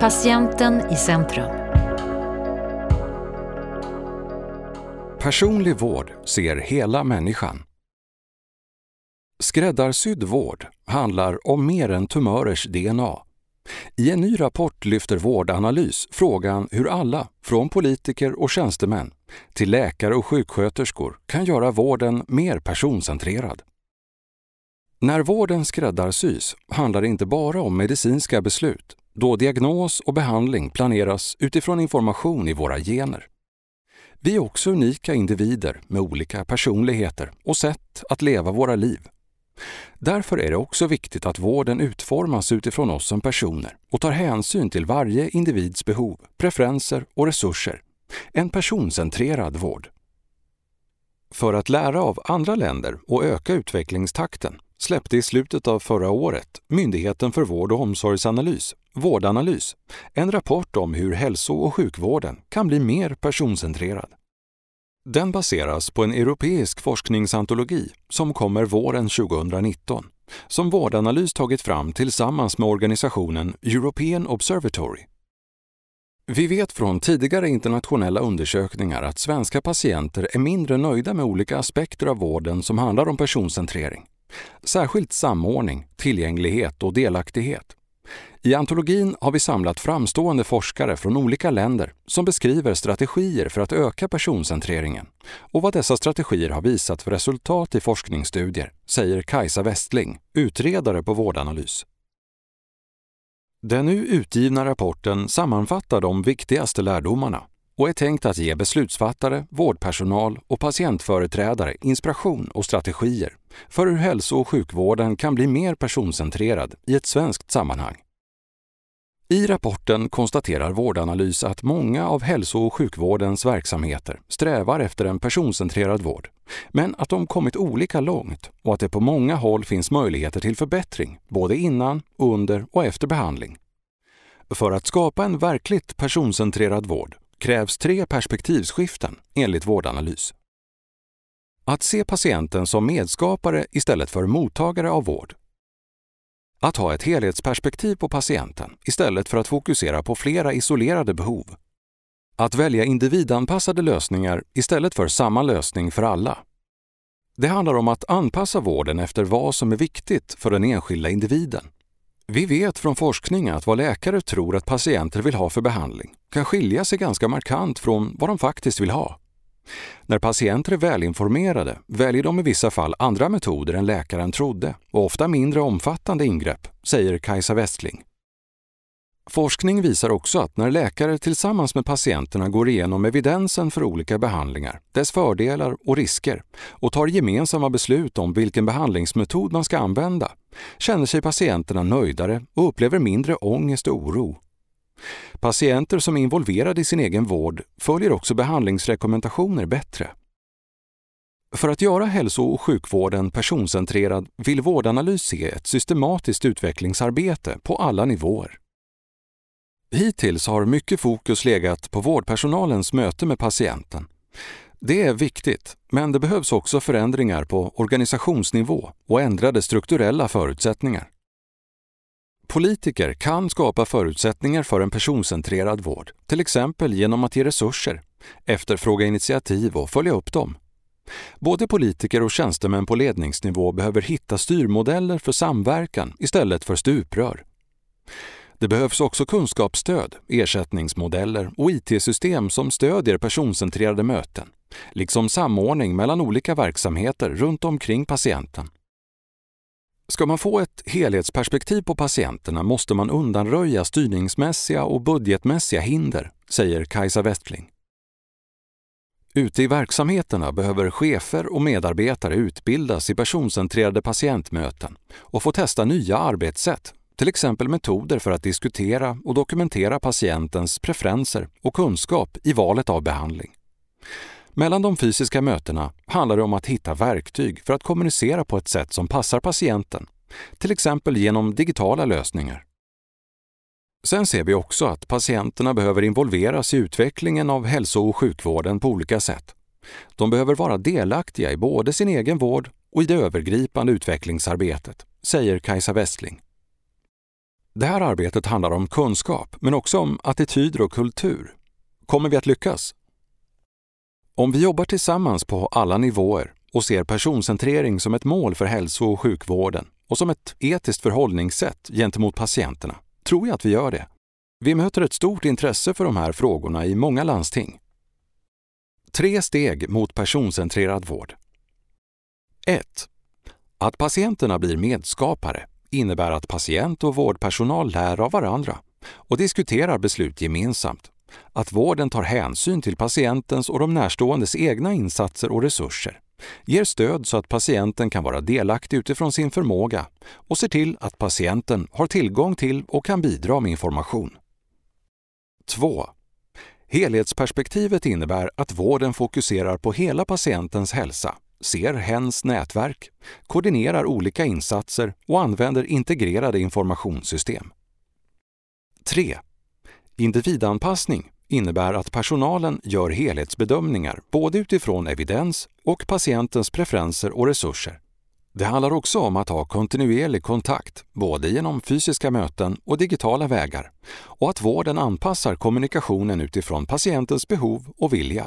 Patienten i centrum. Personlig vård ser hela människan. Skräddarsydd vård handlar om mer än tumörers DNA. I en ny rapport lyfter Vårdanalys frågan hur alla, från politiker och tjänstemän till läkare och sjuksköterskor, kan göra vården mer personcentrerad. När vården skräddarsys handlar det inte bara om medicinska beslut, då diagnos och behandling planeras utifrån information i våra gener. Vi är också unika individer med olika personligheter och sätt att leva våra liv. Därför är det också viktigt att vården utformas utifrån oss som personer och tar hänsyn till varje individs behov, preferenser och resurser. En personcentrerad vård. För att lära av andra länder och öka utvecklingstakten släppte i slutet av förra året Myndigheten för vård och omsorgsanalys, Vårdanalys, en rapport om hur hälso och sjukvården kan bli mer personcentrerad. Den baseras på en europeisk forskningsantologi som kommer våren 2019, som Vårdanalys tagit fram tillsammans med organisationen European Observatory. Vi vet från tidigare internationella undersökningar att svenska patienter är mindre nöjda med olika aspekter av vården som handlar om personcentrering. Särskilt samordning, tillgänglighet och delaktighet. I antologin har vi samlat framstående forskare från olika länder som beskriver strategier för att öka personcentreringen och vad dessa strategier har visat för resultat i forskningsstudier, säger Kajsa Westling, utredare på Vårdanalys. Den nu utgivna rapporten sammanfattar de viktigaste lärdomarna och är tänkt att ge beslutsfattare, vårdpersonal och patientföreträdare inspiration och strategier för hur hälso och sjukvården kan bli mer personcentrerad i ett svenskt sammanhang. I rapporten konstaterar Vårdanalys att många av hälso och sjukvårdens verksamheter strävar efter en personcentrerad vård, men att de kommit olika långt och att det på många håll finns möjligheter till förbättring, både innan, under och efter behandling. För att skapa en verkligt personcentrerad vård krävs tre perspektivskiften enligt Vårdanalys. Att se patienten som medskapare istället för mottagare av vård. Att ha ett helhetsperspektiv på patienten istället för att fokusera på flera isolerade behov. Att välja individanpassade lösningar istället för samma lösning för alla. Det handlar om att anpassa vården efter vad som är viktigt för den enskilda individen. Vi vet från forskning att vad läkare tror att patienter vill ha för behandling kan skilja sig ganska markant från vad de faktiskt vill ha. När patienter är välinformerade väljer de i vissa fall andra metoder än läkaren trodde och ofta mindre omfattande ingrepp, säger Kajsa Westling. Forskning visar också att när läkare tillsammans med patienterna går igenom evidensen för olika behandlingar, dess fördelar och risker och tar gemensamma beslut om vilken behandlingsmetod man ska använda, känner sig patienterna nöjdare och upplever mindre ångest och oro. Patienter som är involverade i sin egen vård följer också behandlingsrekommendationer bättre. För att göra hälso och sjukvården personcentrerad vill Vårdanalys se ett systematiskt utvecklingsarbete på alla nivåer. Hittills har mycket fokus legat på vårdpersonalens möte med patienten. Det är viktigt, men det behövs också förändringar på organisationsnivå och ändrade strukturella förutsättningar. Politiker kan skapa förutsättningar för en personcentrerad vård, till exempel genom att ge resurser, efterfråga initiativ och följa upp dem. Både politiker och tjänstemän på ledningsnivå behöver hitta styrmodeller för samverkan istället för stuprör. Det behövs också kunskapsstöd, ersättningsmodeller och IT-system som stödjer personcentrerade möten, liksom samordning mellan olika verksamheter runt omkring patienten. Ska man få ett helhetsperspektiv på patienterna måste man undanröja styrningsmässiga och budgetmässiga hinder, säger Kajsa Westling. Ute i verksamheterna behöver chefer och medarbetare utbildas i personcentrerade patientmöten och få testa nya arbetssätt till exempel metoder för att diskutera och dokumentera patientens preferenser och kunskap i valet av behandling. Mellan de fysiska mötena handlar det om att hitta verktyg för att kommunicera på ett sätt som passar patienten, till exempel genom digitala lösningar. Sen ser vi också att patienterna behöver involveras i utvecklingen av hälso och sjukvården på olika sätt. De behöver vara delaktiga i både sin egen vård och i det övergripande utvecklingsarbetet, säger Kajsa Westling. Det här arbetet handlar om kunskap, men också om attityder och kultur. Kommer vi att lyckas? Om vi jobbar tillsammans på alla nivåer och ser personcentrering som ett mål för hälso och sjukvården och som ett etiskt förhållningssätt gentemot patienterna, tror jag att vi gör det. Vi möter ett stort intresse för de här frågorna i många landsting. Tre steg mot personcentrerad vård. 1. Att patienterna blir medskapare innebär att patient och vårdpersonal lär av varandra och diskuterar beslut gemensamt. Att vården tar hänsyn till patientens och de närståendes egna insatser och resurser ger stöd så att patienten kan vara delaktig utifrån sin förmåga och ser till att patienten har tillgång till och kan bidra med information. 2. Helhetsperspektivet innebär att vården fokuserar på hela patientens hälsa, ser hens nätverk, koordinerar olika insatser och använder integrerade informationssystem. 3. Individanpassning innebär att personalen gör helhetsbedömningar både utifrån evidens och patientens preferenser och resurser. Det handlar också om att ha kontinuerlig kontakt, både genom fysiska möten och digitala vägar, och att vården anpassar kommunikationen utifrån patientens behov och vilja.